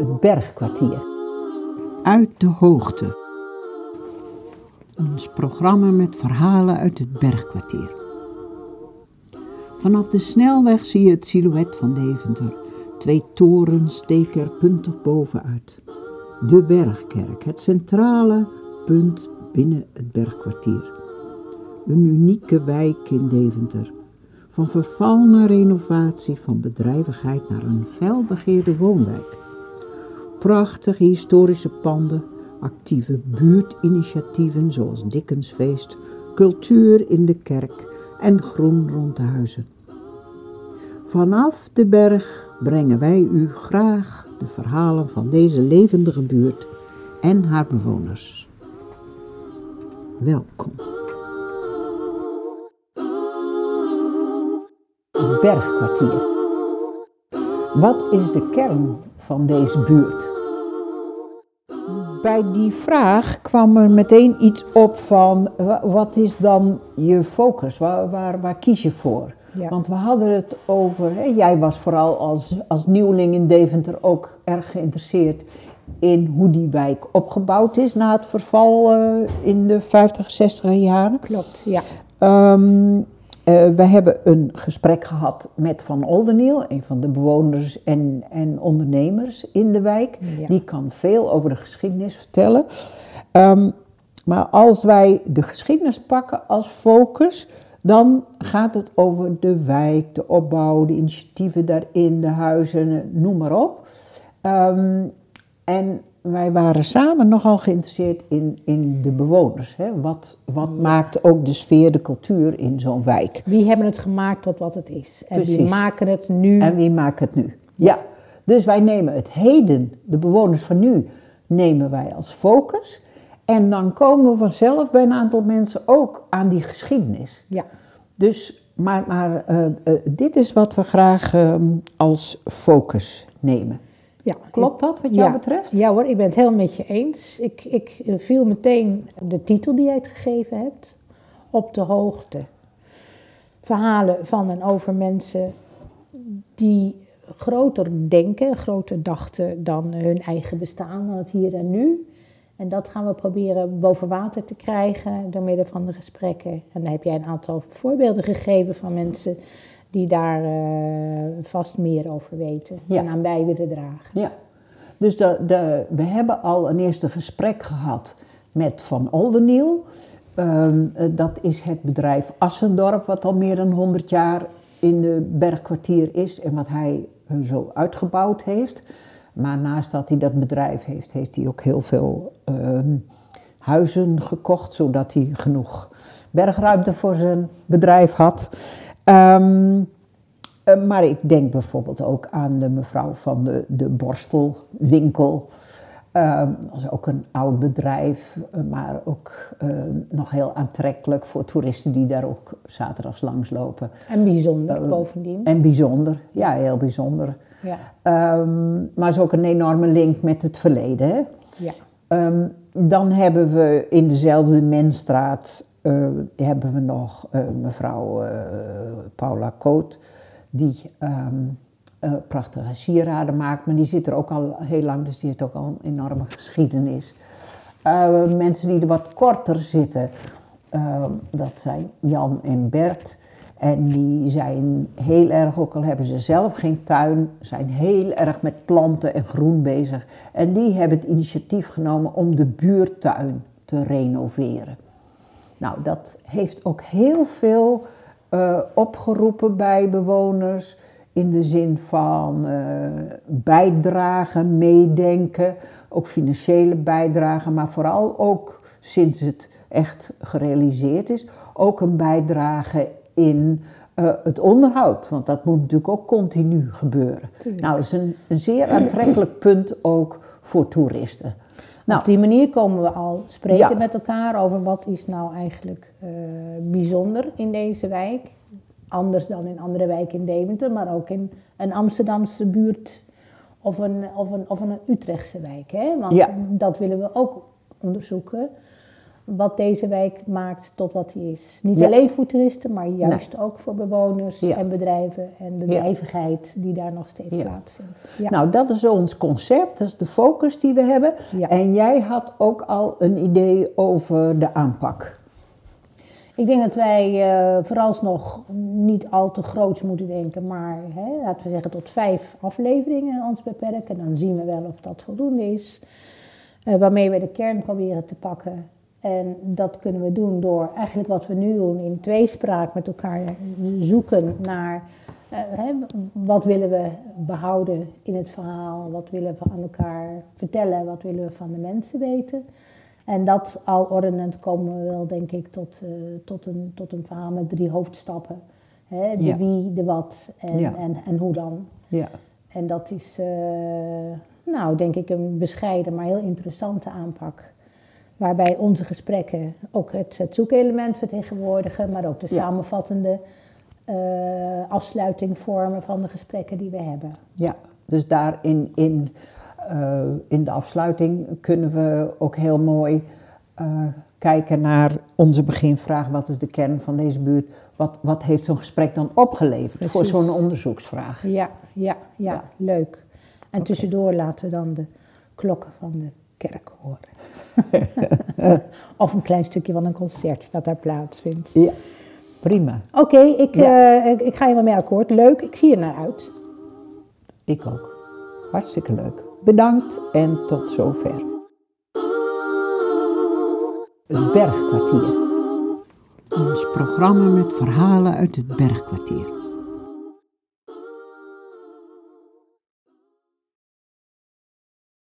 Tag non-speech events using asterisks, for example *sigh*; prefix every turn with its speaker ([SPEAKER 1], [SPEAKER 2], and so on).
[SPEAKER 1] het bergkwartier.
[SPEAKER 2] Uit de hoogte. Ons programma met verhalen uit het bergkwartier. Vanaf de snelweg zie je het silhouet van Deventer. Twee torens steken er puntig bovenuit. De Bergkerk, het centrale punt binnen het bergkwartier. Een unieke wijk in Deventer. Van verval naar renovatie, van bedrijvigheid naar een felbegeerde woonwijk. Prachtige historische panden, actieve buurtinitiatieven zoals Dickensfeest, cultuur in de kerk en groen rond de huizen. Vanaf de berg brengen wij u graag de verhalen van deze levendige buurt en haar bewoners. Welkom.
[SPEAKER 1] Bergkwartier. Wat is de kern van deze buurt? Bij die vraag kwam er meteen iets op van wa- wat is dan je focus? Waar, waar, waar kies je voor?
[SPEAKER 3] Ja.
[SPEAKER 1] Want we hadden het over, hè, jij was vooral als, als nieuweling in Deventer ook erg geïnteresseerd in hoe die wijk opgebouwd is na het verval eh, in de 50, 60 jaren.
[SPEAKER 3] Klopt, ja.
[SPEAKER 1] Ehm, eh, we hebben een gesprek gehad met Van Oldeniel, een van de bewoners en, en ondernemers in de wijk.
[SPEAKER 3] Ja.
[SPEAKER 1] Die kan veel over de geschiedenis vertellen. Ehm, maar als wij de geschiedenis pakken als focus, dan gaat het over de wijk, de opbouw, de initiatieven daarin, de huizen, noem maar op. Ehm, en wij waren samen nogal geïnteresseerd in, in de bewoners. Hè? Wat, wat maakt ook de sfeer, de cultuur in zo'n wijk?
[SPEAKER 3] Wie hebben het gemaakt tot wat het is? En wie maken het nu?
[SPEAKER 1] En wie maakt het nu? Ja, dus wij nemen het heden, de bewoners van nu, nemen wij als focus. En dan komen we vanzelf bij een aantal mensen ook aan die geschiedenis.
[SPEAKER 3] Ja,
[SPEAKER 1] Dus, maar, maar eh, eh, dit is wat we graag ehm, als focus nemen.
[SPEAKER 3] Ja.
[SPEAKER 1] Klopt dat wat jou
[SPEAKER 3] ja.
[SPEAKER 1] betreft?
[SPEAKER 3] Ja hoor, ik ben het helemaal met je eens. Ik, ik viel meteen de titel die jij het gegeven hebt op de hoogte. Verhalen van en over mensen die groter denken, groter dachten dan hun eigen bestaan, dan het hier en nu. En dat gaan we proberen boven water te krijgen door middel van de gesprekken. En daar heb jij een aantal voorbeelden gegeven van mensen die daar eh, vast meer over weten en aan bij willen dragen.
[SPEAKER 1] Ja, dus de, de, we hebben al een eerste gesprek gehad met Van Oldeniel. Ehm, eh, dat is het bedrijf Assendorp, wat al meer dan 100 jaar in de bergkwartier is en wat hij eh, zo uitgebouwd heeft. Maar naast dat hij dat bedrijf heeft, heeft hij ook heel veel ehm, huizen gekocht, zodat hij genoeg bergruimte voor zijn bedrijf had. Ehm, eh, maar ik denk bijvoorbeeld ook aan de mevrouw van de, de borstelwinkel. Ehm, dat is ook een oud bedrijf, eh, maar ook eh, nog heel aantrekkelijk voor toeristen die daar ook zaterdags langslopen.
[SPEAKER 3] En bijzonder
[SPEAKER 1] Eh,
[SPEAKER 3] bovendien.
[SPEAKER 1] En bijzonder, ja, heel bijzonder.
[SPEAKER 3] Ja,
[SPEAKER 1] Ehm, maar is ook een enorme link met het verleden. Hè?
[SPEAKER 3] ja.
[SPEAKER 1] Ehm, dan hebben we in dezelfde Menstraat eh, hebben we nog eh, mevrouw eh, Paula Koot, die ehm, eh, prachtige sieraden maakt, maar die zit er ook al heel lang, dus die heeft ook al een enorme geschiedenis. Mensen die er wat korter zitten, ehm, dat zijn Jan en Bert. En die zijn heel erg, ook al hebben ze zelf geen tuin, zijn heel erg met planten en groen bezig. En die hebben het initiatief genomen om de buurtuin te renoveren. Nou, dat heeft ook heel veel eh, opgeroepen bij bewoners. In de zin van eh, bijdragen, meedenken, ook financiële bijdragen, maar vooral ook sinds het echt gerealiseerd is, ook een bijdrage in eh, het onderhoud. Want dat moet natuurlijk ook continu gebeuren.
[SPEAKER 3] Tuurlijk.
[SPEAKER 1] Nou, dat is een, een zeer aantrekkelijk punt ook voor toeristen. Nou,
[SPEAKER 3] Op die manier komen we al spreken
[SPEAKER 1] Ja.
[SPEAKER 3] met elkaar over wat is nou eigenlijk eh, bijzonder in deze wijk. Anders dan in andere wijken in Deventer, maar ook in een Amsterdamse buurt of een, of een, of een Utrechtse wijk. Hè? Want
[SPEAKER 1] Ja.
[SPEAKER 3] dat willen we ook onderzoeken. Wat deze wijk maakt tot wat hij is. Niet
[SPEAKER 1] Ja.
[SPEAKER 3] alleen voor toeristen, maar juist ook voor bewoners
[SPEAKER 1] Ja.
[SPEAKER 3] en bedrijven en bedrijvigheid die daar nog steeds
[SPEAKER 1] Ja.
[SPEAKER 3] plaatsvindt. Ja.
[SPEAKER 1] Nou, dat is ons concept, dat is de focus die we hebben. En jij had ook al een idee over de aanpak.
[SPEAKER 3] Ik denk dat wij eh, vooralsnog niet al te groots moeten denken, maar hè, laten we zeggen tot vijf afleveringen ons beperken. Dan zien we wel of dat voldoende is. Eh, waarmee we de kern proberen te pakken. En dat kunnen we doen door eigenlijk wat we nu doen in tweespraak met elkaar zoeken naar eh, hè, wat willen we behouden in het verhaal, wat willen we aan elkaar vertellen, wat willen we van de mensen weten. En dat al ordenend komen we wel, denk ik, tot, eh, tot, een, tot een verhaal met drie hoofdstappen. Hè, de
[SPEAKER 1] Ja.
[SPEAKER 3] wie, de wat en,
[SPEAKER 1] Ja.
[SPEAKER 3] en, en hoe dan.
[SPEAKER 1] Ja,
[SPEAKER 3] En dat is, eh, nou, denk ik, een bescheiden, maar heel interessante aanpak. Waarbij onze gesprekken ook het, zoekelement vertegenwoordigen, maar ook de
[SPEAKER 1] Ja.
[SPEAKER 3] samenvattende eh, afsluiting vormen van de gesprekken die we hebben.
[SPEAKER 1] ja. dus daar in, eh, in de afsluiting kunnen we ook heel mooi eh, kijken naar onze beginvraag. Wat is de kern van deze buurt? Wat, wat heeft zo'n gesprek dan opgeleverd voor zo'n onderzoeksvraag?
[SPEAKER 3] Ja, ja, ja,
[SPEAKER 1] Ja.
[SPEAKER 3] leuk. En tussendoor laten we dan de klokken van de kerk horen. *laughs* of een klein stukje van een concert dat daar plaatsvindt.
[SPEAKER 1] Ja, prima.
[SPEAKER 3] Oké, ik,
[SPEAKER 1] Ja.
[SPEAKER 3] eh, ik, ik ga je wel mee akkoord. Leuk, ik zie er naar uit.
[SPEAKER 1] Ik ook. Hartstikke leuk. Bedankt en tot zover. Het Bergkwartier.
[SPEAKER 2] Ons programma met verhalen uit het bergkwartier.